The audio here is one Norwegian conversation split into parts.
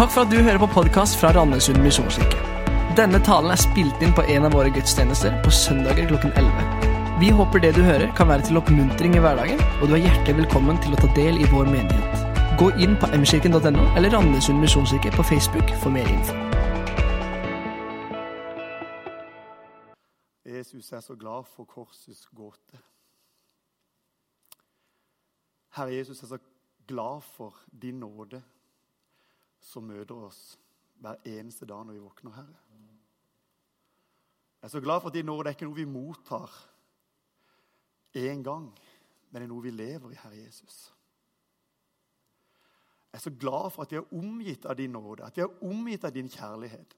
Takk for at du hører på podkast fra Randesund misjonskirke. Denne talen er spilt inn på en av våre gudstjenester på søndager klokken 11. Vi håper det du hører, kan være til oppmuntring i hverdagen, og du er hjertelig velkommen til å ta del i vår menighet. Gå inn på mkirken.no eller Randesund misjonskirke på Facebook for mer info. Jesus er så glad for korsets gåte. Herre Jesus er så glad for din nåde som møter oss hver eneste dag når vi våkner, Herre. Jeg er så glad for at din nåde er ikke noe vi mottar én gang, men det er noe vi lever i, Herre Jesus. Jeg er så glad for at vi er omgitt av din nåde, at vi er omgitt av din kjærlighet.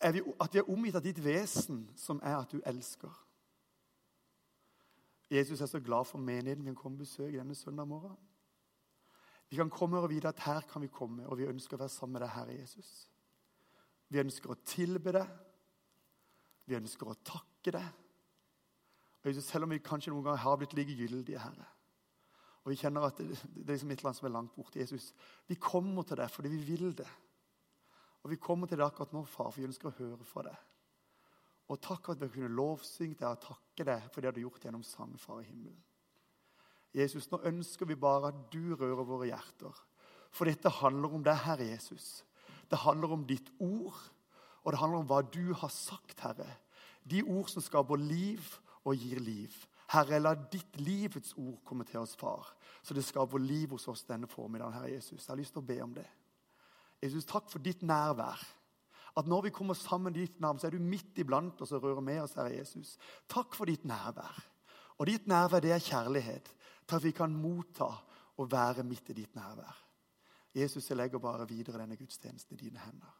At vi er omgitt av ditt vesen, som er at du elsker. Jesus er så glad for menigheten vi kan komme og besøk denne søndag morgen. Vi kan komme og vite at her kan vi komme, og vi ønsker å være sammen med deg, Herre Jesus. Vi ønsker å tilbe deg. Vi ønsker å takke deg. Og Jesus, Selv om vi kanskje noen ganger har blitt likegyldige, Herre, og vi kjenner at det, det er liksom et eller annet som er langt borte, Jesus, vi kommer til deg fordi vi vil det. Og vi kommer til deg akkurat nå, far, for vi ønsker å høre fra deg. Og takk at vi kunne lovsynge deg og takke deg for det du har gjort gjennom sang, far i himmelen. Jesus, nå ønsker vi bare at du rører våre hjerter. For dette handler om deg, Herre Jesus. Det handler om ditt ord, og det handler om hva du har sagt, Herre. De ord som skaper liv og gir liv. Herre, la ditt livets ord komme til oss, far, så det skaper liv hos oss denne formiddagen, Herre Jesus. Jeg har lyst til å be om det. Jesus, takk for ditt nærvær. At når vi kommer sammen i ditt navn, så er du midt iblant oss og rører med oss, Herre Jesus. Takk for ditt nærvær. Og ditt nærvær, det er kjærlighet. Til at vi kan motta og være midt i ditt nærvær. Jesus, jeg legger bare videre denne gudstjenesten i dine hender.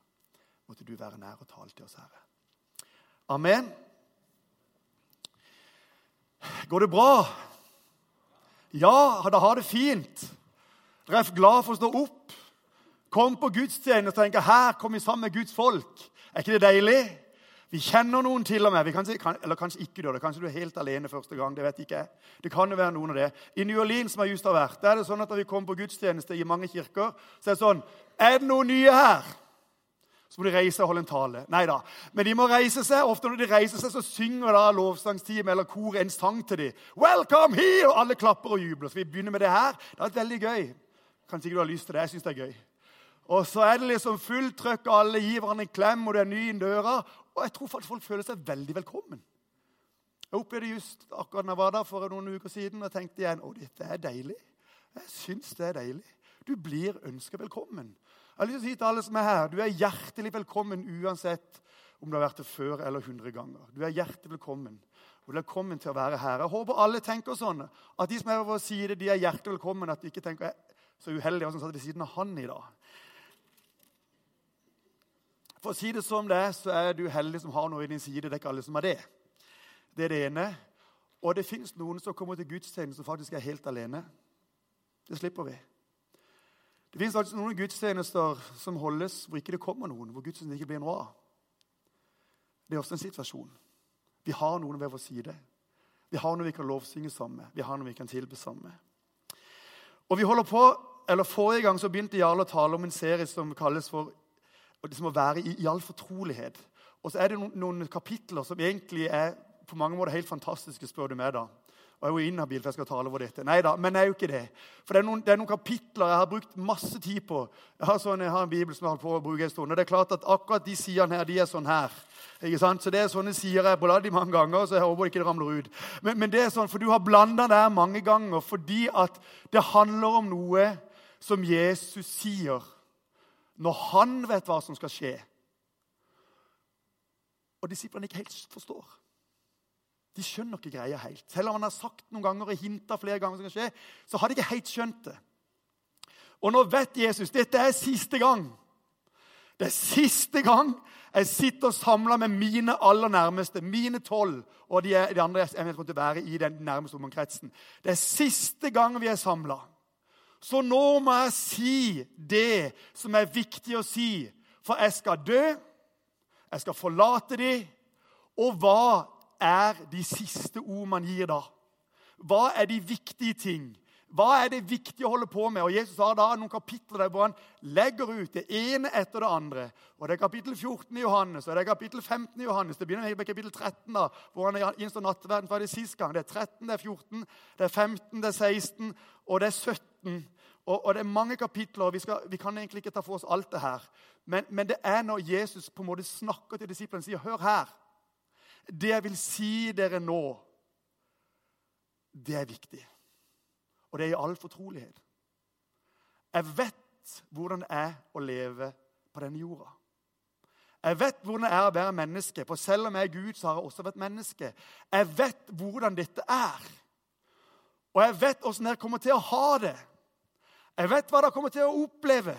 Måtte du være nær og tale til oss, Herre. Amen. Går det bra? Ja, da har det fint. Dere er glad for å stå opp. Kom på gudstjeneste og tenke her kommer vi sammen med Guds folk. Er ikke det deilig? Vi kjenner noen til og med. Kan, eller kanskje ikke du. Kanskje du er helt alene første gang. Det vet ikke jeg. Det kan jo være noen av det. I New Orleans, som jeg just har vært, der er det sånn at når vi kommer på gudstjeneste i mange kirker, så er det sånn Er det noen nye her? Så må de reise og holde en tale. Nei da. Men de må reise seg. Ofte når de reiser seg, så synger da lovsangsteamet eller kor en sang til dem. 'Welcome here!' Og alle klapper og jubler. Så vi begynner med det her? Det er veldig gøy. Kanskje ikke du har lyst til det. Jeg syns det er gøy. Og så er det liksom fullt trøkk, alle gir hverandre en klem, og du er ny i døra. Og jeg tror folk føler seg veldig velkommen. Jeg opplevde just akkurat da jeg var der for noen uker siden og tenkte igjen å, dette er deilig. Jeg syns det er deilig. Du blir ønska velkommen. Jeg har lyst til å si til alle som er her, Du er hjertelig velkommen uansett om du har vært det før eller hundre ganger. Du er hjertelig velkommen. Og du er velkommen til å være her. Jeg håper alle tenker sånn. At de som er over side, de er hjertelig velkommen. At de ikke tenker så uheldig som satt ved siden av han i dag. For å si det som det er, så er du heldig som har noe i din side. Det er ikke alle som har det. Det er det ene. Og det fins noen som kommer til gudstjenesten som faktisk er helt alene. Det slipper vi. Det fins altså noen gudstjenester som holdes hvor ikke det kommer noen, hvor gudstjenesten ikke blir noe av. Det er også en situasjon. Vi har noen ved vår side. Vi har noe vi kan lovsynge sammen med. Vi har noe vi kan tilbe sammen med. Og vi holder på, eller Forrige gang så begynte Jarle å tale om en serie som kalles for og det som å være i, i all fortrolighet. Og så er det noen, noen, kapitler som egentlig er på mange måter helt fantastiske, spør du meg. da. Og jeg er jo inhabil, for jeg skal tale over dette. Nei da, men jeg er jo ikke det. For det er, noen, det er, noen, kapitler jeg har brukt masse tid på. Jeg har, sånn, jeg har en bibel som jeg har holdt på å bruke en stund. Og det er klart at akkurat de sidene her, de er sånn her. Ikke sant? Så det er sånne sider jeg bladd i mange ganger, så jeg håper ikke det ramler ut. Men, men, det er sånn, for du har blanda her mange ganger fordi at det handler om noe som Jesus sier når han vet hva som skal skje. Og disiplene ikke helt forstår. De skjønner ikke greia helt. Selv om han har sagt noen ganger og hinta flere ganger som skal skje, så har de ikke helt skjønt det. Og nå vet Jesus dette er siste gang. Det er siste gang jeg sitter og samler med mine aller nærmeste, mine tolv, og de, de andre jeg kommer til være i den nærmeste omkretsen. Det er siste gang vi er samla. Så nå må jeg si det som er viktig å si. For jeg skal dø, jeg skal forlate dem. Og hva er de siste ord man gir da? Hva er de viktige ting? Hva er det viktige å holde på med? Og Jesus har da noen kapitler der hvor han legger ut det ene etter det andre. Og Det er kapittel 14 i Johannes, og det er kapittel 15 i Johannes. Det begynner med kapittel 13, da, hvor han innstår nattverden for det sist gang. Det er 13, det er 14, det er 15, det er 16, og det er 17. Og, og det er mange kapitler. og vi, skal, vi, kan egentlig ikke ta for oss alt det her. Men, men, det er når Jesus på en måte snakker til disiplene og sier, 'Hør her. Det jeg vil si dere nå, det er viktig.' Og det er i all fortrolighet. Jeg vet hvordan det er å leve på denne jorda. Jeg vet hvordan det er å være menneske, for selv om jeg er Gud, så har jeg også vært menneske. Jeg vet hvordan dette er. Og jeg vet åssen jeg kommer til å ha det. Jeg vet hva dere kommer til å oppleve.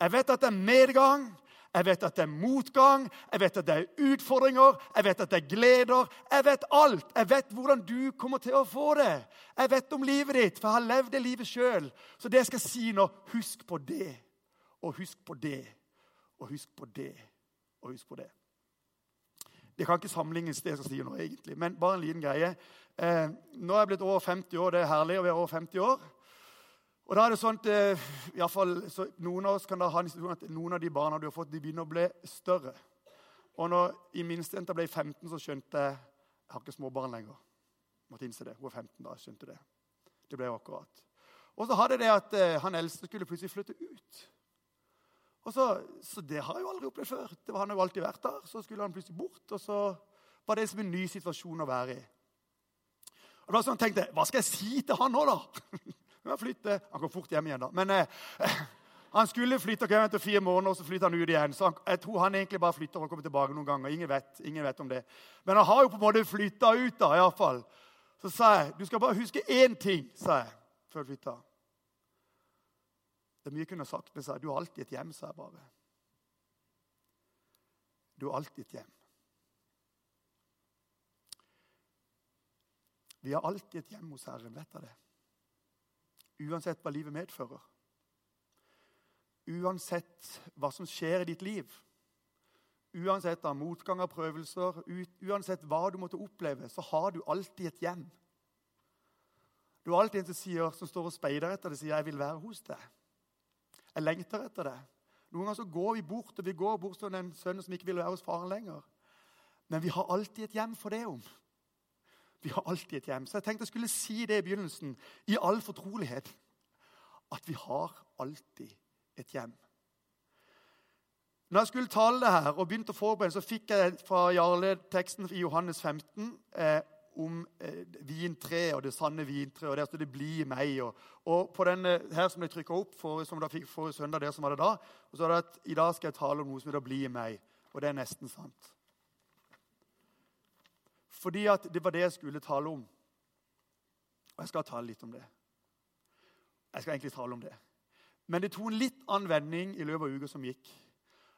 Jeg vet at det er medgang, jeg vet at det er motgang, jeg vet at det er utfordringer, jeg vet at det er gleder. Jeg vet alt. Jeg vet hvordan du kommer til å få det. Jeg vet om livet ditt, for jeg har levd det livet sjøl. Så det jeg skal si nå, husk på det, og husk på det, og husk på det, og husk på det. Det kan ikke sammenlignes, det jeg skal si nå, egentlig, men bare en liten greie. Eh, nå er jeg blitt over 50 år. Det er herlig å være over 50 år. Og da er det sånn at eh, i fall, så Noen av oss kan da ha en situasjon at noen av de barna du har fått, de begynner å bli større. Og når i minstejenta ble 15, så skjønte jeg jeg har ikke små barn lenger. Måtte innse det. Hun var 15 da. skjønte det. Det ble jo akkurat. Og så hadde det at eh, han eldste skulle plutselig flytte ut. Og så, så det har jeg jo aldri opplevd før. Det var Han jo alltid vært der. Så skulle han plutselig bort, og så var det som en ny situasjon å være i. Og da sånn tenkte jeg, Hva skal jeg si til han nå, da? Han flytte. Han kom fort hjem igjen, da. Men eh, han skulle flytte okay, etter fire måneder, og så flytter han ut igjen. Så han, jeg tror han egentlig bare flytter og kommer tilbake noen ganger. Ingen vet, ingen vet om det. Men han har jo på en måte flytta ut, da, iallfall. Så sa jeg du skal bare huske én ting, sa jeg før jeg flytta. Det er mye jeg kunne sagt, men sa jeg, du har alltid et hjem, sa jeg bare. Du har alltid et hjem. Vi har alltid et hjem hos Herren, vet du det? Uansett hva livet medfører. Uansett hva som skjer i ditt liv. Uansett av motgang og prøvelser, uansett hva du måtte oppleve, så har du alltid et hjem. Du har alltid en som, sier, som står og speider etter deg, sier 'Jeg vil være hos deg'. Jeg lengter etter deg. Noen ganger så går vi bort, og vi går bort til den sønnen som ikke vil være hos faren lenger. Men vi har alltid et hjem for det om. Vi har alltid et hjem. Så jeg tenkte jeg skulle si det i begynnelsen, i all fortrolighet, at vi har alltid et hjem. Når jeg skulle tale det her og begynte å forberede, så fikk jeg fra Jarle teksten i Johannes 15 eh, om eh, vintre og det sanne vintre. og Der står det 'bli meg'. Og, og på den her som ble trykka opp for, som fikk for søndag, der som var det da, og så er det at i dag skal jeg tale om noe som heter 'bli meg'. Og det er nesten sant. Fordi at det var det jeg skulle tale om. Og jeg skal tale litt om det. Jeg skal egentlig tale om det. Men det tok en litt annen vending i løpet av uka som gikk.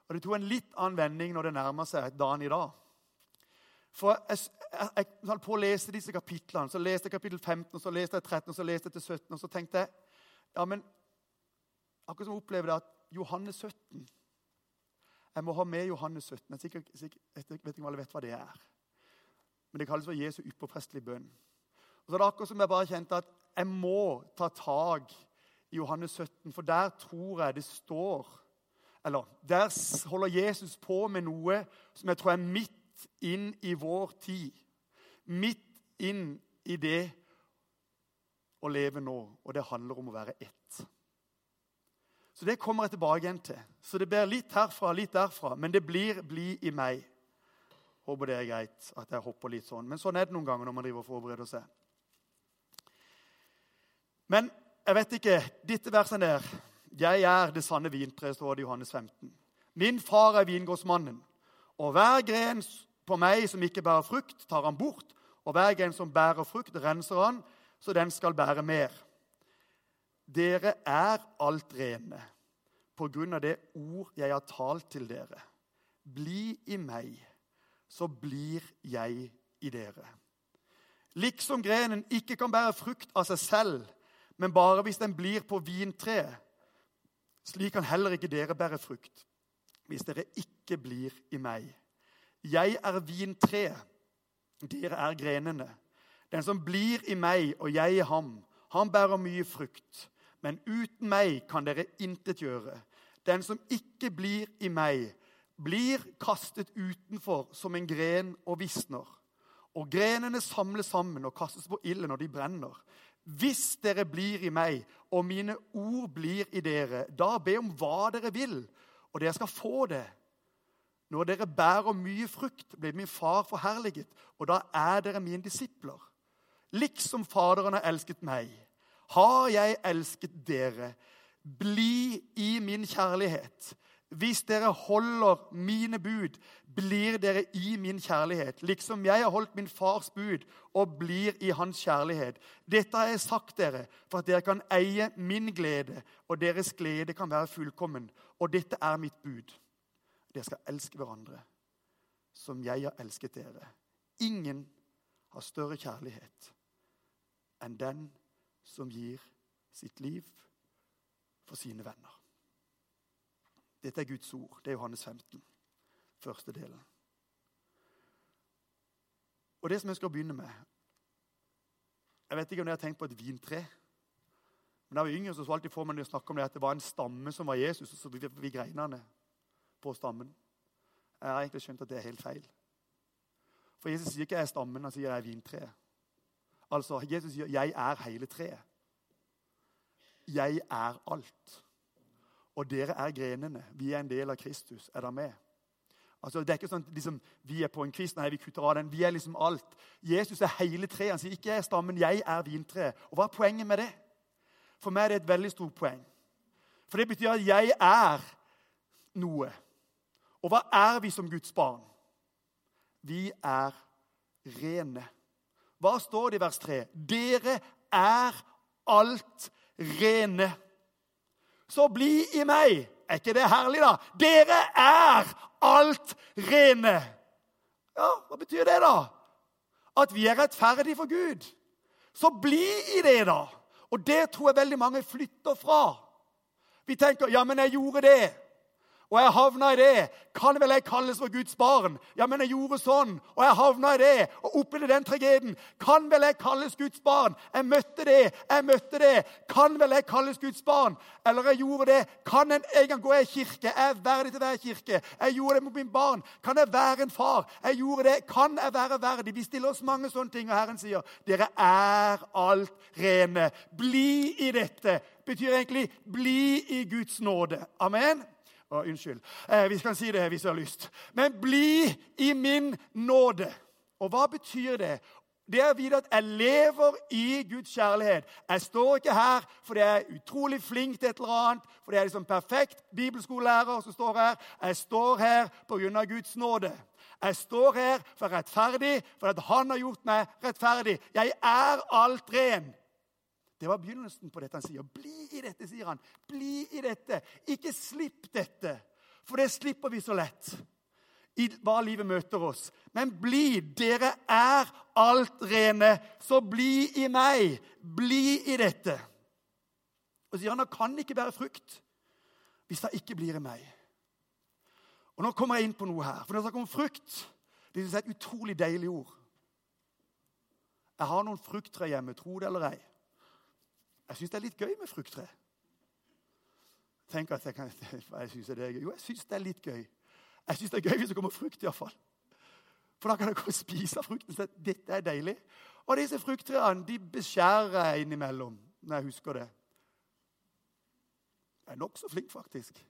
Og det tok en litt annen vending når det nærmer seg dagen i dag. For jeg, jeg, jeg, jeg på å lese disse kapitlene. Så leste jeg kapittel 15, så leste jeg 13, så leste jeg til 17. Og så tenkte jeg ja, men akkurat som jeg opplever det at Johannes 17 Jeg må ha med Johannes 17. Jeg, sikkert, sikkert, vet ikke om alle vet hva det er. Men det kalles for Jesu ypperprestelige bønn. Og så er det akkurat som jeg bare kjente at jeg må ta tak i Johannes 17, for der tror jeg det står Eller der holder Jesus på med noe som jeg tror er midt inn i vår tid. Midt inn i det å leve nå. Og det handler om å være ett. Så det kommer jeg tilbake igjen til. Så det blir litt herfra, litt derfra. Men det blir 'bli i meg'. Håper det er greit at jeg hopper litt sånn. Men sånn er det noen ganger når man driver og forbereder seg. Men jeg vet ikke Dette verset der Jeg er det sanne vintreet, står det i Johannes 15. Min far er vingårdsmannen. Og hver gren på meg som ikke bærer frukt, tar han bort. Og hver gren som bærer frukt, renser han, så den skal bære mer. Dere er alt rene på grunn av det ord jeg har talt til dere. Bli i meg så blir jeg i dere. Liksom grenen ikke kan bære frukt av seg selv, men bare hvis den blir på vintreet, slik kan heller ikke dere bære frukt hvis dere ikke blir i meg. Jeg er vintreet, dere er grenene. Den som blir i meg og jeg i ham, Han bærer mye frukt. Men uten meg kan dere intet gjøre. Den som ikke blir i meg, blir kastet utenfor som en gren og visner. Og grenene samles sammen og kastes på ilden og de brenner. Hvis dere blir i meg, og mine ord blir i dere, da be om hva dere vil, og dere skal få det. Når dere bærer mye frukt, blir min far forherliget, og da er dere mine disipler. Liksom Faderen har elsket meg, har jeg elsket dere. Bli i min kjærlighet. Hvis dere holder mine bud, blir dere i min kjærlighet, liksom jeg har holdt min fars bud og blir i hans kjærlighet. Dette har jeg sagt dere for at dere kan eie min glede, og deres glede kan være fullkommen. Og dette er mitt bud. Dere skal elske hverandre som jeg har elsket dere. Ingen har større kjærlighet enn den som gir sitt liv for sine venner. Dette er Guds ord. Det er Johannes 15, første delen. Og det som jeg skal begynne med Jeg vet ikke om dere har tenkt på et vintre. Men da jeg var yngre, så alltid får man å snakke om det at det var en stamme som var Jesus, og så vi, vi greinene på stammen. Jeg har egentlig skjønt at det er helt feil. For Jesus sier ikke 'jeg er stammen', han sier 'jeg er vintreet'. Altså, Jesus sier 'jeg er hele treet'. Jeg er alt. Og dere er grenene. Vi er en del av Kristus. Er dere med? Altså, det er ikke sånn at liksom, vi er på en kvist. Nei, vi kutter av den. Vi er liksom alt. Jesus er hele treet. Han sier ikke 'jeg er stammen, jeg er vintreet'. Og hva er poenget med det? For meg er det et veldig stort poeng. For det betyr at jeg er noe. Og hva er vi som Guds barn? Vi er rene. Hva står det i vers 3? Dere er alt rene. Så bli i meg. Er ikke det herlig, da? Dere er alt rene. Ja, hva betyr det, da? At vi er rettferdige for Gud. Så bli i det, da. Og det tror jeg veldig mange flytter fra. Vi tenker ja, men jeg gjorde det og jeg havna i det. Kan vel jeg kalles for Guds barn? Ja, men jeg gjorde sånn, og jeg havna i det. Og opplevde den tragedien. Kan vel jeg kalles Guds barn? Jeg møtte det, jeg møtte det. Kan vel jeg kalles Guds barn? Eller jeg gjorde det. Kan en, en gang gå i kirke? Jeg er verdig til å være i kirke. Jeg gjorde det mot min barn. Kan jeg være en far? Jeg gjorde det. Kan jeg være verdig? Vi stiller oss mange sånne ting, og Herren sier dere er alt rene. Bli i dette. Betyr egentlig bli i Guds nåde. Amen. Å, unnskyld. Eh, vi kan si det hvis du har lyst. Men bli i min nåde. Og hva betyr det? Det er å vite at jeg lever i Guds kjærlighet. Jeg står ikke her fordi jeg er utrolig flink til et eller annet, fordi jeg er liksom perfekt bibelskolelærer som står her. Jeg står her pga. Guds nåde. Jeg står her for rettferdig, for at Han har gjort meg rettferdig. Jeg er alt ren. Det var begynnelsen på dette han sier. Bli i dette, sier han. Bli i dette. Ikke slipp dette, for det slipper vi så lett i hva livet møter oss. Men bli. Dere er alt rene, så bli i meg. Bli i dette. Og sier han, det kan ikke bære frukt hvis det ikke blir i meg. Og Nå kommer jeg inn på noe her. For når jeg snakker om frukt, det er et utrolig deilig ord. Jeg har noen frukttrær hjemme, tro det eller ei. Jeg syns det er litt gøy med frukttre. Tenk at jeg kan, jeg synes det er gøy. Jo, jeg syns det er litt gøy. Jeg syns det er gøy hvis det kommer frukt, iallfall. For da kan jeg gå og spise frukten. Så dette er deilig. Og disse frukttrærne de beskjærer jeg innimellom når jeg husker det. Jeg er nokså flink, faktisk.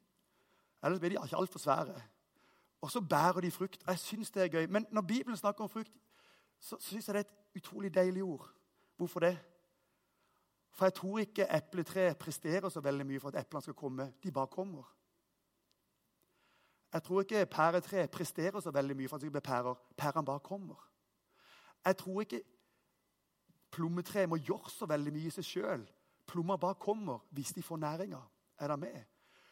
Ellers blir de ikke altfor svære. Og så bærer de frukt. Jeg syns det er gøy. Men når Bibelen snakker om frukt, så syns jeg det er et utrolig deilig ord. Hvorfor det? For jeg tror ikke epletreet presterer så veldig mye for at eplene skal komme. De bare kommer. Jeg tror ikke pæretreet presterer så veldig mye for at det skal bli pærer. Pærene bare kommer. Jeg tror ikke plommetreet må gjøre så veldig mye i seg sjøl. Plommer bare kommer hvis de får næringa. Er det med?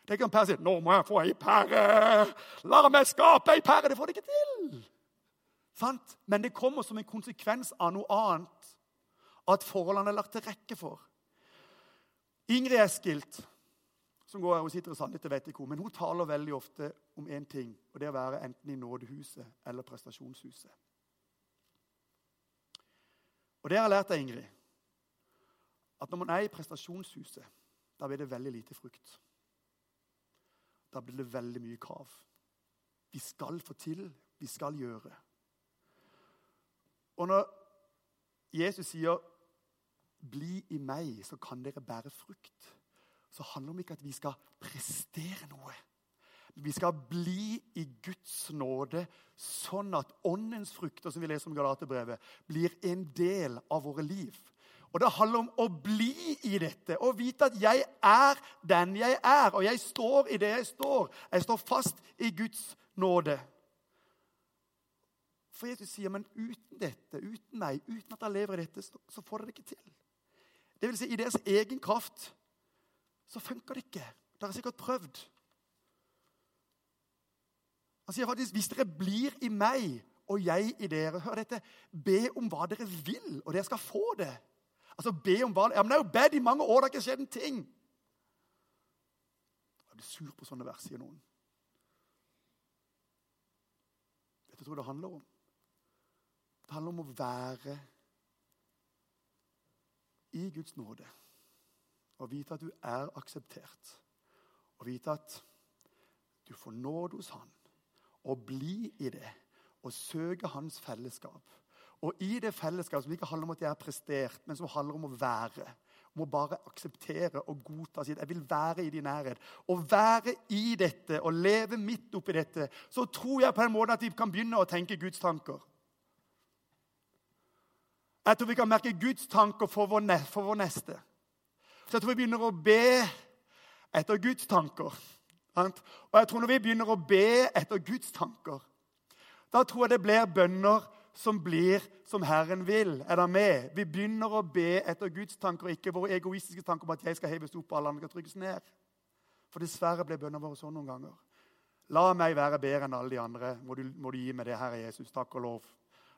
Det en pære sier 'Nå må jeg få ei pære'. 'La meg skape ei pære'. Det får de ikke til. Sant? Men det kommer som en konsekvens av noe annet. At forholdene er lagt til rekke for. Ingrid Eskilt, som går her, hun sitter i Sandnes, vet ikke hvor, men hun taler veldig ofte om én ting, og det er å være enten i nådehuset eller prestasjonshuset. Og det har jeg lært av Ingrid. at når man er i prestasjonshuset, da blir det veldig lite frukt. Da blir det veldig mye krav. Vi skal få til, vi skal gjøre. Og når Jesus sier 'bli i meg, så kan dere bære frukt', så handler det om ikke at vi skal prestere noe. Vi skal bli i Guds nåde, sånn at åndens frukter som vi leser om Galaterbrevet, blir en del av våre liv. Og Det handler om å bli i dette og vite at jeg er den jeg er. Og jeg står i det jeg står. Jeg står fast i Guds nåde. For Jesus sier, men uten dette, uten meg, uten at jeg lever i dette, så får dere det ikke til. Det vil si, i deres egen kraft så funker det ikke. Dere har sikkert prøvd. Han sier faktisk hvis dere blir i meg og jeg i dere Hør dette. Be om hva dere vil, og dere skal få det. Altså, be om hva, ja, men Det er jo bedt i mange år, det har ikke skjedd en ting. Jeg blir sur på sånne vers, sier noen. Vet du hva det handler om? Det handler om å være i Guds nåde. Og vite at du er akseptert. Og vite at du får nåde hos Han å bli i det og søke hans fellesskap. Og i det fellesskapet som ikke handler om at jeg er prestert, men som handler om å være. Om å bare akseptere og godta sitt. Jeg vil være i din nærhet. Å være i dette og leve midt oppi dette, så tror jeg på en måte at vi kan begynne å tenke Guds tanker. Jeg tror vi kan merke Guds tanker for vår, for vår neste. Så jeg tror vi begynner å be etter Guds tanker. Og jeg tror Når vi begynner å be etter Guds tanker, da tror jeg det blir bønner som blir som Herren vil. Er det med? Vi begynner å be etter Guds tanker, ikke våre egoistiske tanker om at jeg skal heves opp og alle andre skal trykkes ned. For dessverre blir bønnene våre sånn noen ganger. La meg være bedre enn alle de andre. Må du, må du gi meg det, Herre Jesus. Takk og lov.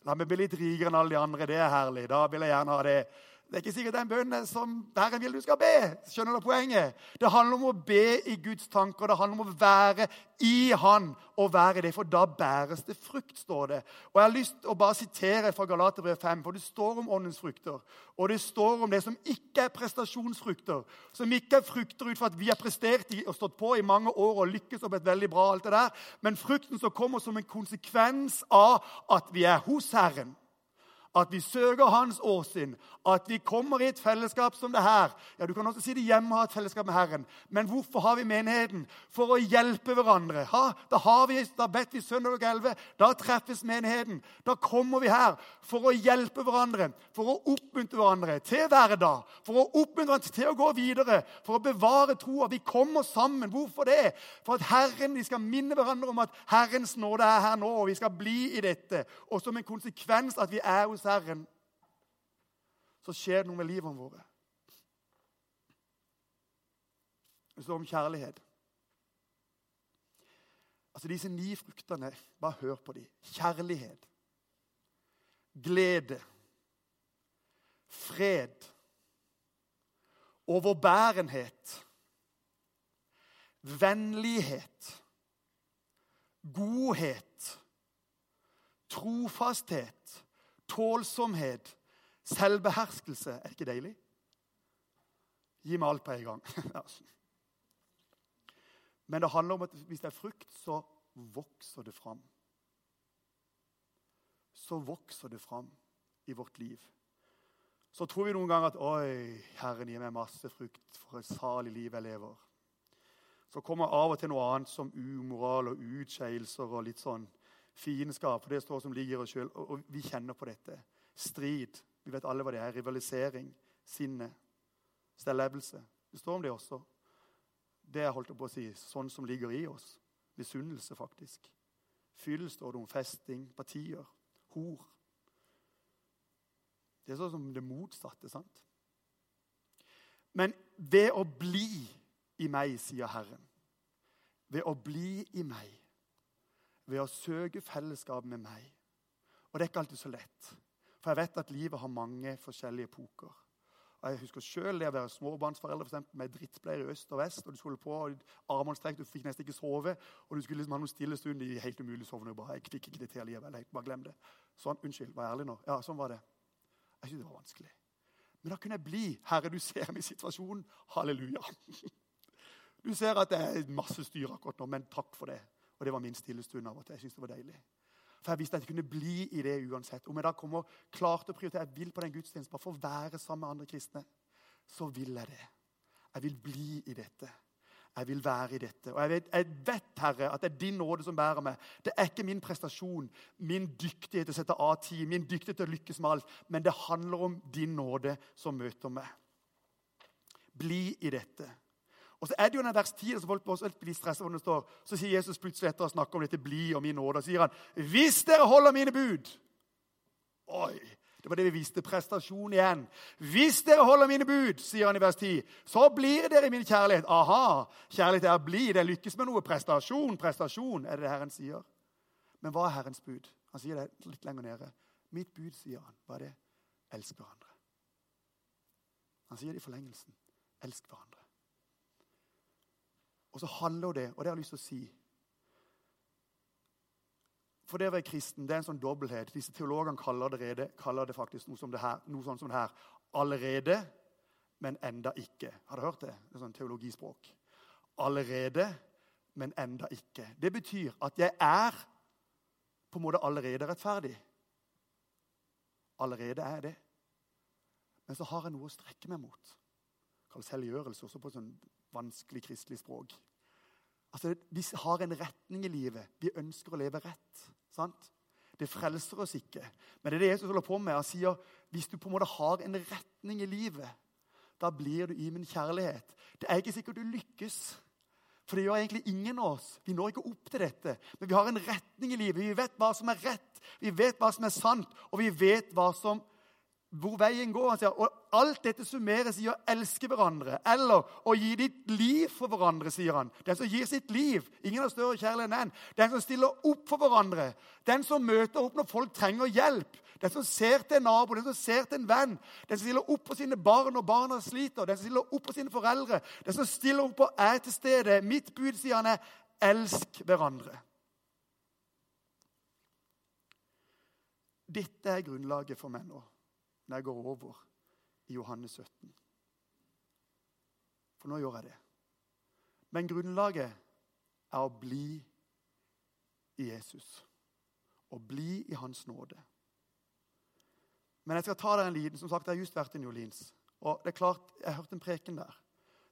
La meg bli litt rikere enn alle de andre. Det er herlig. Da vil jeg gjerne ha det. Det er ikke sikkert den bønnen som Herren vil du skal be. Skjønner du poenget? Det handler om å be i Guds tanker. Det handler om å være i Han og være det, for da bæres det frukt, står det. Og Jeg har lyst til å bare sitere fra Galaterbrev 5, for det står om åndens frukter. Og det står om det som ikke er prestasjonsfrukter, som ikke er frukter ut fra at vi har prestert og stått på i mange år og lykkes og blitt veldig bra, alt det der, men frukten som kommer som en konsekvens av at vi er hos Herren at vi søker Hans åsyn, at vi kommer i et fellesskap som det her. Ja, Du kan også si det hjemme og ha et fellesskap med Herren. Men hvorfor har vi menigheten? For å hjelpe hverandre. Ha, da, har vi, da bedt vi søndag 11. Da treffes menigheten. Da kommer vi her for å hjelpe hverandre, for å oppmuntre hverandre til hverdag. For å oppmuntre hverandre til å gå videre, for å bevare troa. Vi kommer sammen. Hvorfor det? For at Herren, Vi skal minne hverandre om at Herrens nåde er her nå, og vi skal bli i dette. Og som en konsekvens at vi er hos Herren, så skjer det noe med livene våre. Det står om kjærlighet. Altså Disse ni fruktene, bare hør på dem. Kjærlighet, glede, fred, overbærenhet, vennlighet, godhet, trofasthet tålsomhet, selvbeherskelse. Er det ikke deilig? Gi meg alt på en gang. Men det handler om at hvis det er frukt, så vokser det fram. Så vokser det fram i vårt liv. Så tror vi noen ganger at Oi, Herren gir meg masse frukt for et salig liv jeg lever. Så kommer av og til noe annet som umoral og utskeielser og litt sånn fiendskap. For det står som ligger i oss sjøl. Og, vi kjenner på dette. Strid. Vi vet alle hva det er. Rivalisering. Sinne. Stellevelse. Det står om det også. Det er holdt på å si, sånn som ligger i oss. Misunnelse, faktisk. Fyll står det om. Festing. Partier. Hor. Det er sånn som det motsatte. sant? Men ved å bli i meg, sier Herren, ved å bli i meg ved å søke fellesskap med meg. Og det er ikke alltid så lett. For jeg vet at livet har mange forskjellige epoker. Og Jeg husker selv det å være småbarnsforeldre for eksempel, med drittbleier i øst og vest. og Du skulle på armene strekt, du fikk nesten ikke sove. Og du skulle liksom ha noen stille stund i helt umulig sovende. Bare, jeg fikk ikke det til jeg, Bare glem det. Sånn, Unnskyld, var jeg ærlig nå? Ja, sånn var det. Jeg syntes det var vanskelig. Men da kunne jeg bli. Herre, du ser min situasjon. Halleluja. Du ser at det er masse styr akkurat nå, men takk for det. Og det var min stille stund av og til. Jeg syntes det var deilig. For jeg visste at jeg kunne bli i det uansett. Om jeg da kommer klart å prioritere, jeg vil på den gudstjenesten bare for å være sammen med andre kristne, så vil jeg det. Jeg vil bli i dette. Jeg vil være i dette. Og jeg vet, jeg vet, Herre, at det er din nåde som bærer meg. Det er ikke min prestasjon, min dyktighet til å sette av tid, min dyktighet til å lykkes med alt. Men det handler om din nåde som møter meg. Bli i dette. Og så er det jo den vers 10 som folk blir stresset hvor det står. Så sier Jesus plutselig etter å snakke om dette bli og min nåde, og sier han, 'Hvis dere holder mine bud' Oi! Det var det vi viste. Prestasjon igjen. Hvis dere holder mine bud, sier han i vers 10, så blir dere i min kjærlighet. Aha! Kjærlighet er å bli. Det lykkes med noe. Prestasjon, prestasjon, er det det Herren sier. Men hva er Herrens bud? Han sier det litt lenger nede. Mitt bud, sier han, hva er det? Elsk hverandre. Han sier det i forlengelsen. Elsk hverandre. Og så handler det, og det har jeg lyst til å si for det å være kristen det er en sånn dobbelthet. Disse teologene kaller det, rede, kaller det faktisk noe, det her, noe sånn som det her. Allerede, men enda ikke. Har du hørt det? Det er sånn teologispråk. Allerede, men enda ikke. Det betyr at jeg er på en måte allerede rettferdig. Allerede er jeg det. Men så har jeg noe å strekke meg mot. Det kalles helliggjørelse, også på sånn vanskelig kristelig språk. Altså, Vi har en retning i livet. Vi ønsker å leve rett. sant? Det frelser oss ikke. Men det er det Jesus holder på med. Han sier hvis du på en måte har en retning i livet, da blir du i min kjærlighet. Det er ikke sikkert du lykkes. For det gjør egentlig ingen av oss. Vi når ikke opp til dette. Men vi har en retning i livet. Vi vet hva som er rett, vi vet hva som er sant, og vi vet hva som hvor veien går. Han sier, og Alt dette summeres i å elske hverandre eller å gi ditt liv for hverandre, sier han. Den som gir sitt liv. Ingen har større kjærlighet enn den. Den som stiller opp for hverandre. Den som møter opp når folk trenger hjelp. Den som ser til en nabo, den som ser til en venn. Den som stiller opp for sine barn når barna sliter. Den som stiller opp for sine foreldre. Den som stiller opp og er til stede. Mitt bud, sier han, er elsk hverandre. Dette er grunnlaget for meg nå når jeg går over i Johannes 17. For nå gjør jeg det. Men grunnlaget er å bli i Jesus. Å bli i Hans nåde. Men jeg skal ta deg en liten Som sagt, jeg har just vært i New Orleans. Og det er klart, Jeg hørte en preken der.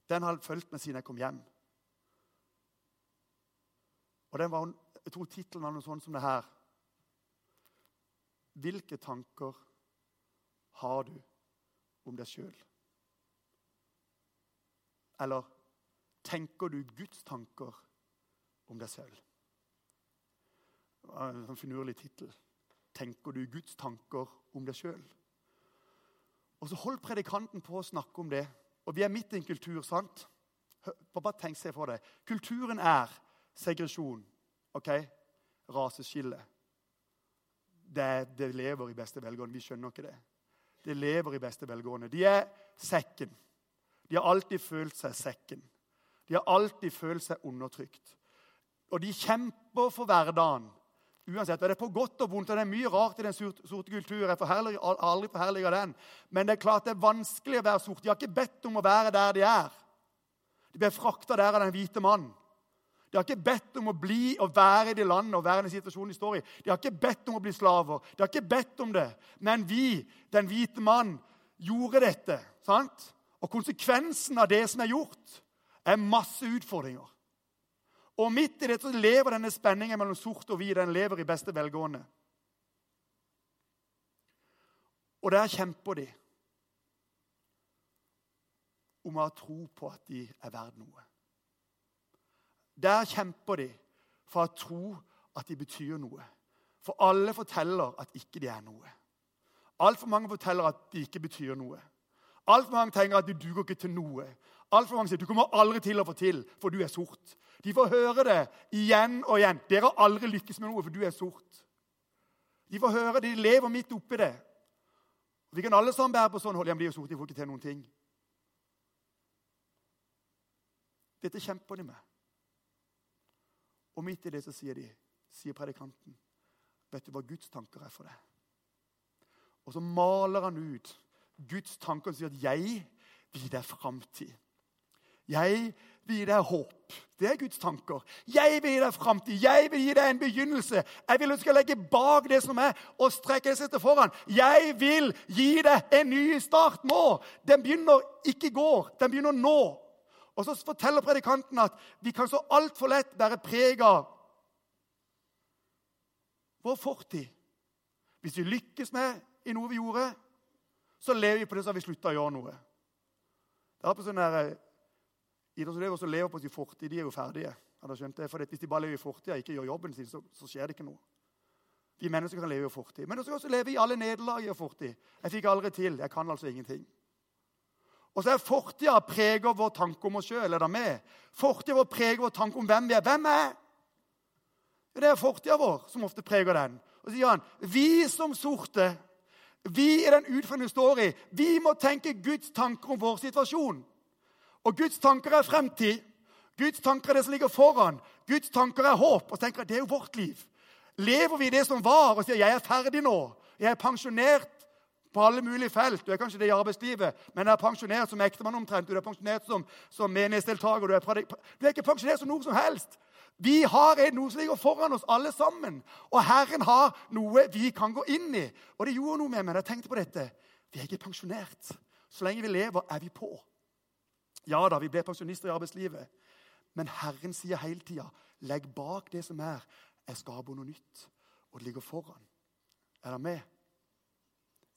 Den har fulgt meg siden jeg kom hjem. Og den var, Jeg tror tittelen var noe sånt som det her. Hvilke tanker har du om deg sjøl? Eller tenker du Guds tanker om deg selv? En sånn finurlig tittel. Tenker du Guds tanker om deg sjøl? Og så holdt predikanten på å snakke om det. Og vi er midt i en kultur, sant? Bare tenk seg for det. Kulturen er segresjon. ok? Raseskille. Det, det lever i beste velgående. Vi skjønner ikke det de lever i beste velgående. De er sekken. De har alltid følt seg sekken. De har alltid følt seg undertrykt. Og de kjemper for hverdagen. Uansett, og Det er på godt og vondt, og det er mye rart i den sorte kulturen. Jeg har aldri forherliga den. Men det er klart det er vanskelig å være sort. De har ikke bedt om å være der de er. De ble frakta der av den hvite mannen. De har ikke bedt om å bli og være i det landet og være i den situasjonen de står i. De har ikke bedt om å bli slaver. De har ikke bedt om det. Men vi, den hvite mann, gjorde dette. sant? Og konsekvensen av det som er gjort, er masse utfordringer. Og midt i det så lever denne spenningen mellom sort og hvit. Den lever i beste velgående. Og der kjemper de om å ha tro på at de er verdt noe. Der kjemper de for å tro at de betyr noe. For alle forteller at ikke de er noe. Altfor mange forteller at de ikke betyr noe. Altfor mange tenker at du duger ikke til noe. Altfor mange sier du kommer aldri til å få til, for du er sort. De får høre det igjen og igjen. Dere har aldri lykkes med noe, for du er sort. De får høre det, de lever midt oppi det. Vi kan alle sammen bære på sånn hold, igjen, de er sorte, de får ikke til noen ting. Dette kjemper de med. Og midt i det så sier de, sier predikanten, vet du hva Guds tanker er for deg? Og så maler han ut Guds tanker og sier at 'jeg vil gi deg framtid'. Jeg vil gi deg håp. Det er Guds tanker. Jeg vil gi deg framtid. Jeg vil gi deg en begynnelse. Jeg vil at du skal legge bak det som er, og strekke deg til foran. Jeg vil gi deg en ny start nå. Den begynner ikke i går, den begynner nå. Og så forteller predikanten at vi kan så altfor lett være preg av vår fortid. Hvis vi lykkes med i noe vi gjorde, så lever vi på det har vi slutta å gjøre noe. Det er på sånne der, Idrettsutøvere som lever på sin fortid, de er jo ferdige. Har dere skjønt det? For Hvis de bare lever i fortida og ikke gjør jobben sin, så, så, skjer det ikke noe. Vi mennesker kan leve i fortid. Men så også leve i alle nederlag i fortid. Jeg fikk aldri til. Jeg kan altså ingenting. Og så er fortida preger vår tanke om oss sjøl. Er det med? Fortida vår preger vår tanke om hvem vi er. Hvem er? Det er fortida vår som ofte preger den. Og så sier han vi som sorte, vi i den utfordringen vi står i, vi må tenke Guds tanker om vår situasjon. Og Guds tanker er fremtid. Guds tanker er det som ligger foran. Guds tanker er håp. Og så tenker jeg, Det er jo vårt liv. Lever vi det som var, og sier jeg er ferdig nå, jeg er pensjonert på alle mulige felt. Du er kanskje det i arbeidslivet, men du er pensjonert som ektemann omtrent. Du er pensjonert som, som menighetsdeltaker. Du er, du er ikke pensjonert som noe som helst. Vi har noe som ligger foran oss, alle sammen. Og Herren har noe vi kan gå inn i. Og det gjorde noe med meg da jeg tenkte på dette. Vi er ikke pensjonert. Så lenge vi lever, er vi på. Ja da, vi ble pensjonister i arbeidslivet. Men Herren sier hele tida legg bak det som er. Jeg skaper noe nytt. Og det ligger foran. Er dere med?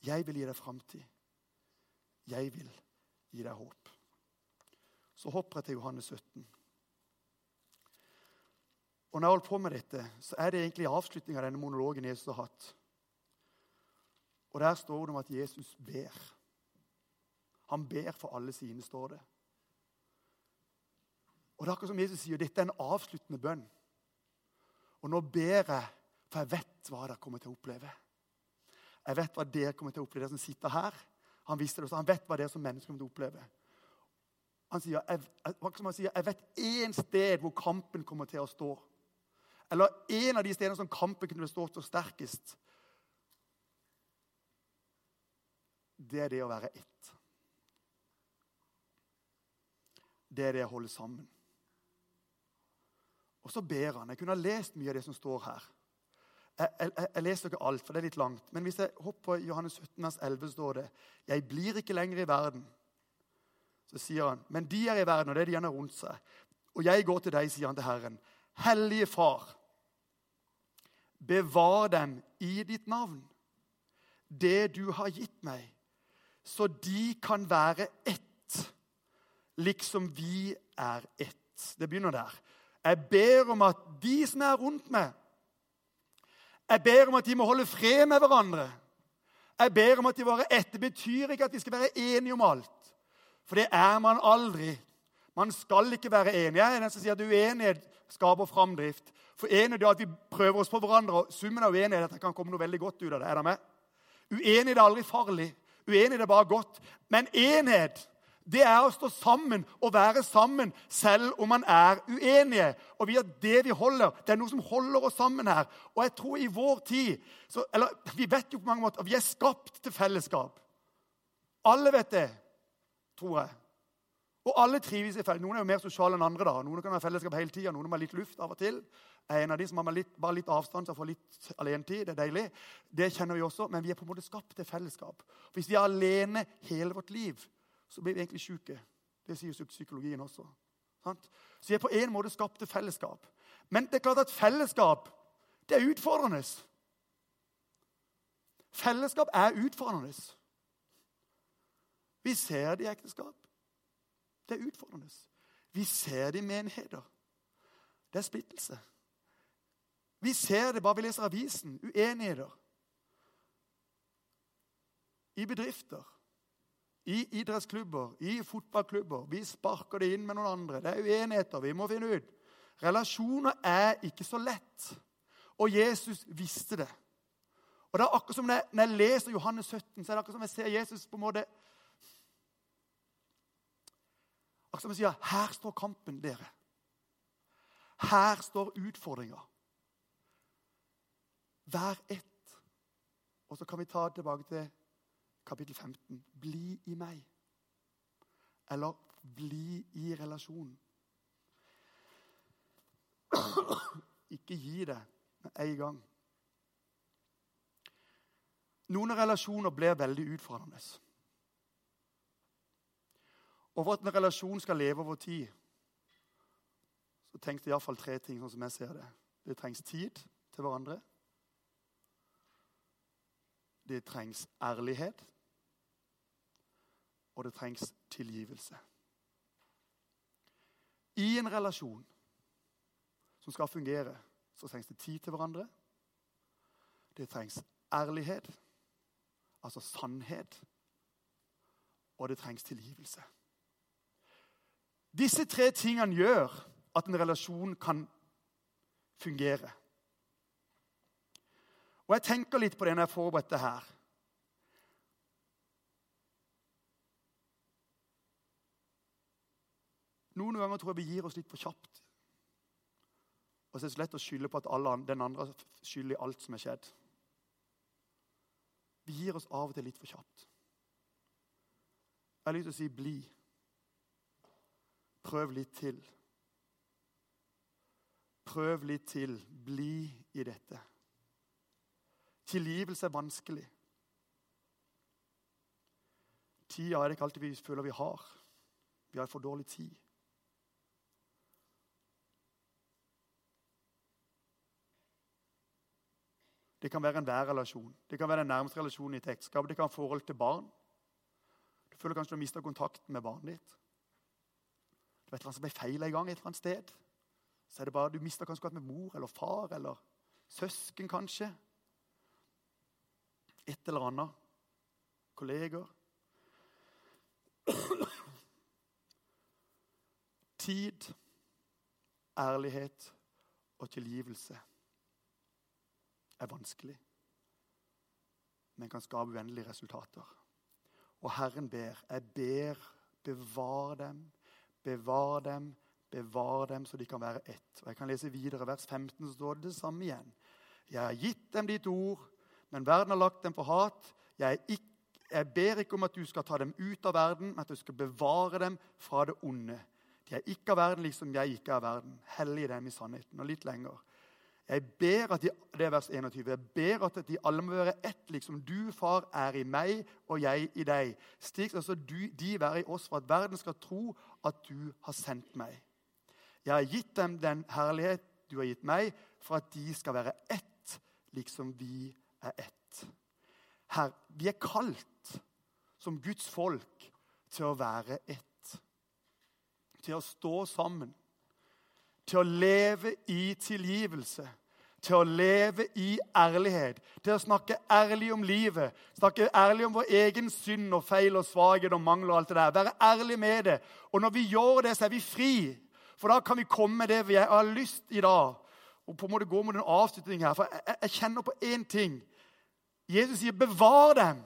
Jeg vil gi deg framtid. Jeg vil gi deg håp. Så hopper jeg til Johannes 17. Og når jeg holder på med dette, så er det egentlig avslutninga av denne monologen Jesus har hatt. Og der står det om at Jesus ber. Han ber for alle sine, står det. Og det er akkurat som Jesus sier, dette er en avsluttende bønn. Og nå ber jeg, for jeg vet hva dere kommer til å oppleve. Jeg vet hva dere kommer til å oppleve, dere som sitter her. Han visste det også. Han vet hva dere som mennesker kommer til å oppleve. Han sier, jeg, han sier, jeg vet én sted hvor kampen kommer til å stå. Eller en av de stedene som kampen kunne stått sterkest. Det er det å være ett. Det er det å holde sammen. Og så ber han. Jeg kunne ha lest mye av det som står her. Jeg, jeg, jeg leser ikke alt, for det er litt langt. Men hvis jeg hopper på Johannes 17, vers 11, står det Jeg blir ikke lenger i verden. Så sier han, men de er i verden, og det er de han har rundt seg. Og jeg går til deg, sier han til Herren. Hellige Far, bevar dem i ditt navn, det du har gitt meg, så de kan være ett, liksom vi er ett. Det begynner der. Jeg ber om at de som er rundt meg Jeg ber om at de må holde fred med hverandre. Jeg ber om at de våre ett. Det betyr ikke at de skal være enige om alt. For det er man aldri. Man skal ikke være enig. Jeg er den som sier at uenighet skaper framdrift. For enighet er at vi prøver oss på hverandre, og summen av uenighet er at det kan komme noe veldig godt ut av det. Er det med? Uenighet er aldri farlig. Uenighet er bare godt. Men enhet det er å stå sammen og være sammen selv om man er uenige. Og vi har det vi holder. Det er noe som holder oss sammen her. Og jeg tror i vår tid så, eller Vi vet jo på mange måter at vi er skapt til fellesskap. Alle vet det, tror jeg. Og alle trives i fellesskap. Noen er jo mer sosiale enn andre. da. Noen kan ha fellesskap hele tida, noen har litt luft av og til. Jeg er en av de som har litt, bare litt avstand, så får litt alenetid. Det er deilig. Det kjenner vi også, men vi er på en måte skapt til fellesskap. Hvis vi er alene hele vårt liv, så blir vi egentlig syke. Det sier psykologien også. Sant? Så vi er på en måte skapt til fellesskap. Men det er klart at fellesskap det er utfordrende. Fellesskap er utfordrende. Vi ser det i ekteskap. Det er utfordrende. Vi ser det i menigheter. Det er splittelse. Vi ser det bare vi leser avisen. Uenigheter. I bedrifter i idrettsklubber, i fotballklubber. Vi sparker det inn med noen andre. Det er uenigheter. Vi må finne ut. Relasjoner er ikke så lett. Og Jesus visste det. Og det er akkurat som Når jeg leser Johannes 17, så er det akkurat som jeg ser Jesus på en måte Akkurat som jeg sier Her står kampen, dere. Her står utfordringa. Hver ett. Og så kan vi ta tilbake til kapittel 15. Bli i meg. Eller bli i relasjonen. Ikke gi det med en gang. Noen relasjoner blir veldig utfordrende. Og for at en relasjon skal leve over tid, så trengs det iallfall tre ting, sånn som jeg ser det. Det trengs tid til hverandre. Det trengs ærlighet. Og det trengs tilgivelse. I en relasjon som skal fungere, så trengs det tid til hverandre. Det trengs ærlighet, altså sannhet. Og det trengs tilgivelse. Disse tre tingene gjør at en relasjon kan fungere. Og Jeg tenker litt på det når jeg forberedte her. Noen ganger tror jeg vi gir oss litt for kjapt. Og så er det så lett å skylde på at alle, den andre skylder i alt som er skjedd. Vi gir oss av og til litt for kjapt. Jeg har lyst til å si 'bli'. Prøv litt til. Prøv litt til. Bli i dette. Tilgivelse er vanskelig. Tida er det ikke alltid vi føler vi har. Vi har for dårlig tid. Det kan være en værrelasjon. Det kan være den nærmeste relasjonen i et ekteskap. Det kan være forhold til barn. Du føler kanskje du har mista kontakten med barnet ditt. Det eller annet som ble feil en gang et eller annet sted. Så er det bare, Du mista kanskje kontakt med mor eller far eller søsken, kanskje. Et eller annet. Kolleger. Tid, ærlighet og tilgivelse er vanskelig, men kan skape uendelige resultater. Og Herren ber. Jeg ber, bevar dem, bevar dem, bevar dem, så de kan være ett. Og Jeg kan lese videre. Vers 15 så står det det samme igjen. Jeg har gitt dem ditt ord, men verden har lagt dem for hat. Jeg, ikke, jeg ber ikke om at du skal ta dem ut av verden, men at du skal bevare dem fra det onde. De er ikke av verden, liksom jeg ikke er av verden. Hellig dem i sannheten. Og litt lenger. Jeg ber at de, det er vers 21. Jeg ber at de alle må være ett, liksom du, far, er i meg og jeg i deg. Slik skal også du, de være i oss, for at verden skal tro at du har sendt meg. Jeg har gitt dem den herlighet du har gitt meg, for at de skal være ett, liksom vi er ett. Her, vi er kalt som Guds folk til å være ett. Til å stå sammen til å leve i tilgivelse, til å leve i ærlighet, til å snakke ærlig om livet, snakke ærlig om vår egen synd og feil og svakhet og mangler. og alt det der. Være ærlig med det. Og når vi gjør det, så er vi fri. For da kan vi komme med det vi har lyst i dag. Og på en måte gå mot en avslutning her. For jeg, jeg kjenner på én ting. Jesus sier 'bevar dem',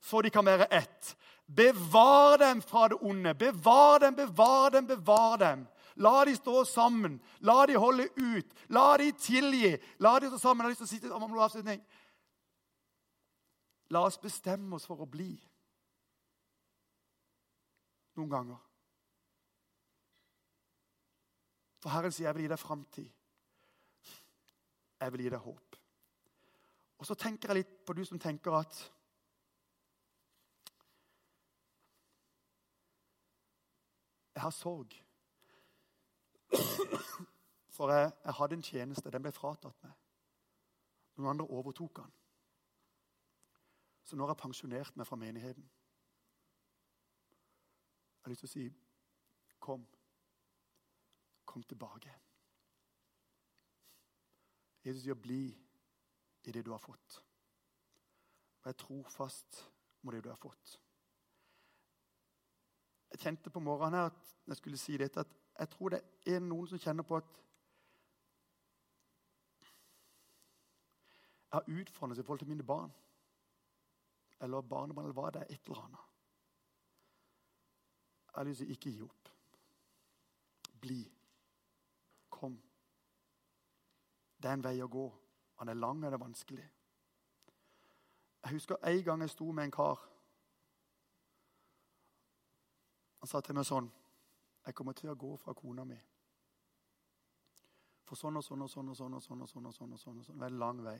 så de kan være ett. Bevar dem fra det onde. Bevar dem, bevar dem, bevar dem. La de stå sammen. La de holde ut. La de tilgi. La de stå sammen. Jeg har lyst til å om avslutning. La oss bestemme oss for å bli. Noen ganger. For Herren sier, 'Jeg vil gi deg framtid'. Jeg vil gi deg håp. Og så tenker jeg litt på du som tenker at Jeg har sorg. For jeg, jeg, hadde en tjeneste. Den ble fratatt meg. Noen andre overtok den. Så nå har jeg pensjonert meg fra menigheten. Jeg har lyst til å si kom. Kom tilbake. Jesus sier, 'Bli i det du har fått'. Vær trofast mot det du har fått. Jeg kjente på morgenen her at jeg skulle si dette, at jeg tror det er noen som kjenner på at Jeg har utfordret seg i forhold til mine barn. Eller barnebarn, eller hva det er. Et eller annet. Jeg har lyst til å ikke gi opp. Bli. Kom. Det er en vei å gå. Han er lang, og det er vanskelig. Jeg husker en gang jeg sto med en kar. Han sa til meg sånn jeg kommer til å gå fra kona mi. For sånn og sånn og sånn og sånn og sånn og sånn. og sånn og sånn, og sånn. Veldig lang vei.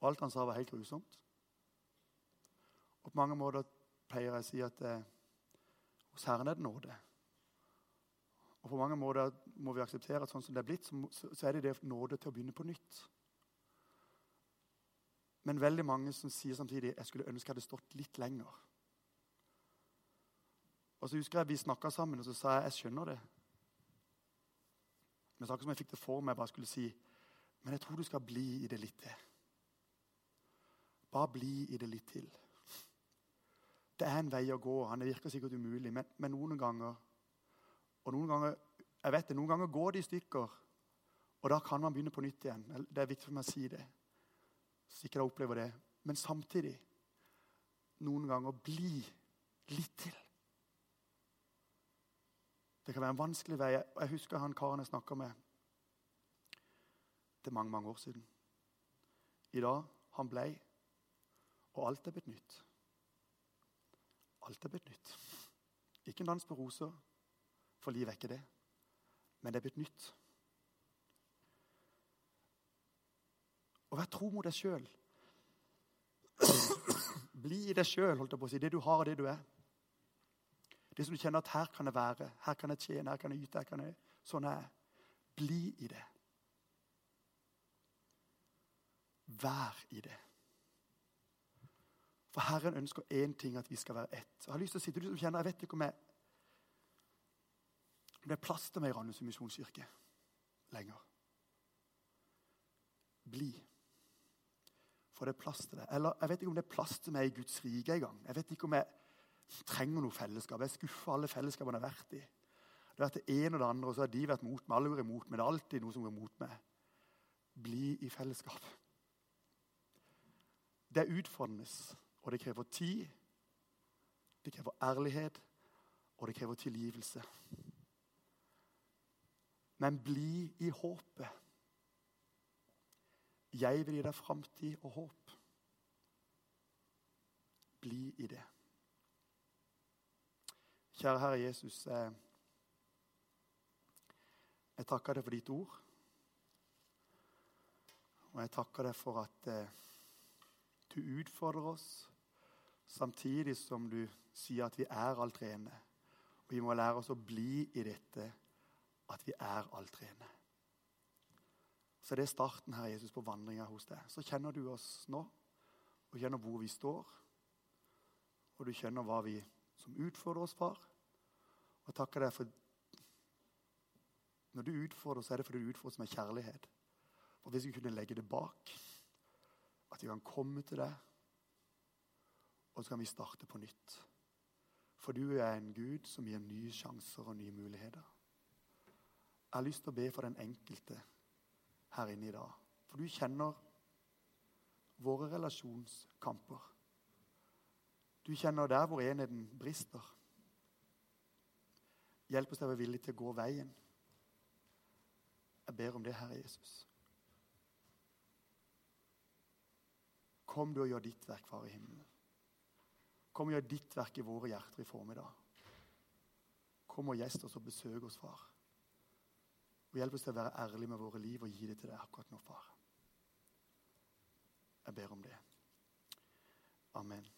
Og alt han sa, var helt grusomt. Og på mange måter pleier jeg å si at eh, hos Herren er det nåde. Og på mange måter må vi akseptere at sånn som det er blitt, så, så er det det nåde til å begynne på nytt. Men veldig mange som sier samtidig jeg skulle ønske jeg hadde stått litt lenger. Og så husker jeg Vi snakka sammen, og så sa jeg jeg skjønner det. Men så som jeg fikk det for meg, jeg bare skulle si men jeg tror du skal bli i det litt til. Bare bli i det litt til. Det er en vei å gå. Han virker sikkert umulig, men, men noen ganger og noen ganger jeg vet det, noen ganger går det i stykker, og da kan man begynne på nytt igjen. Det er viktig for meg å si det. Så ikke jeg opplever det. Men samtidig noen ganger bli litt til. Det kan være en vanskelig vei. Jeg husker han karen jeg snakka med det er mange, mange år siden. I dag han blei, og alt er blitt nytt. Alt er blitt nytt. Ikke en dans på roser, for livet er ikke det. Men det er blitt nytt. Og vær tro mot deg sjøl. Bli i deg sjøl, holdt jeg på å si. Det du har, og det du er. Det som du kjenner at her kan jeg være, her kan jeg tjene, her kan jeg yte. her kan jeg... Sånn er. Bli i det. Vær i det. For Herren ønsker én ting, at vi skal være ett. Jeg har lyst til å si til du som kjenner, jeg vet ikke om jeg om det er plass til meg i Randesund misjonskirke lenger. Bli. For det er plass til det. Eller jeg vet ikke om det er plass til meg i Guds rike engang. Jeg vet ikke om jeg trenger noe fellesskap. Jeg skuffer alle fellesskapene jeg har vært i. Det har vært det ene og det andre, og så har de vært mot meg. Alle går imot meg. Det er alltid noe som går mot meg. Bli i fellesskap. Det er utfordrende, og det krever tid. Det krever ærlighet, og det krever tilgivelse. Men bli i håpet. Jeg vil gi deg framtid og håp. Bli i det. Kjære Herre Jesus, jeg, jeg takker deg for ditt ord. Og jeg takker deg for at eh, du utfordrer oss, samtidig som du sier at vi er alt rene. Og vi må lære oss å bli i dette, at vi er alt rene. Så det er starten her, Jesus, på vandringa hos deg. Så kjenner du oss nå, og kjenner hvor vi står. Og du kjenner hva vi som utfordrer oss, far. Og jeg takker deg for Når du utfordrer, så er det fordi du utfordrer oss med kjærlighet. Og hvis vi kunne legge det bak, at vi kan komme til deg, og så kan vi starte på nytt. For du er en Gud som gir nye sjanser og nye muligheter. Jeg har lyst til å be for den enkelte her inne i dag. For du kjenner våre relasjonskamper. Du kjenner der hvor enheten brister. Hjelp oss til å være villige til å gå veien. Jeg ber om det, Herre Jesus. Kom du og gjør ditt verk, Far i himmelen. Kom og gjør ditt verk i våre hjerter i formiddag. Kom og gjest oss og besøk oss, far. Og hjelp oss til å være ærlige med våre liv og gi det til deg akkurat nå, far. Jeg ber om det. Amen.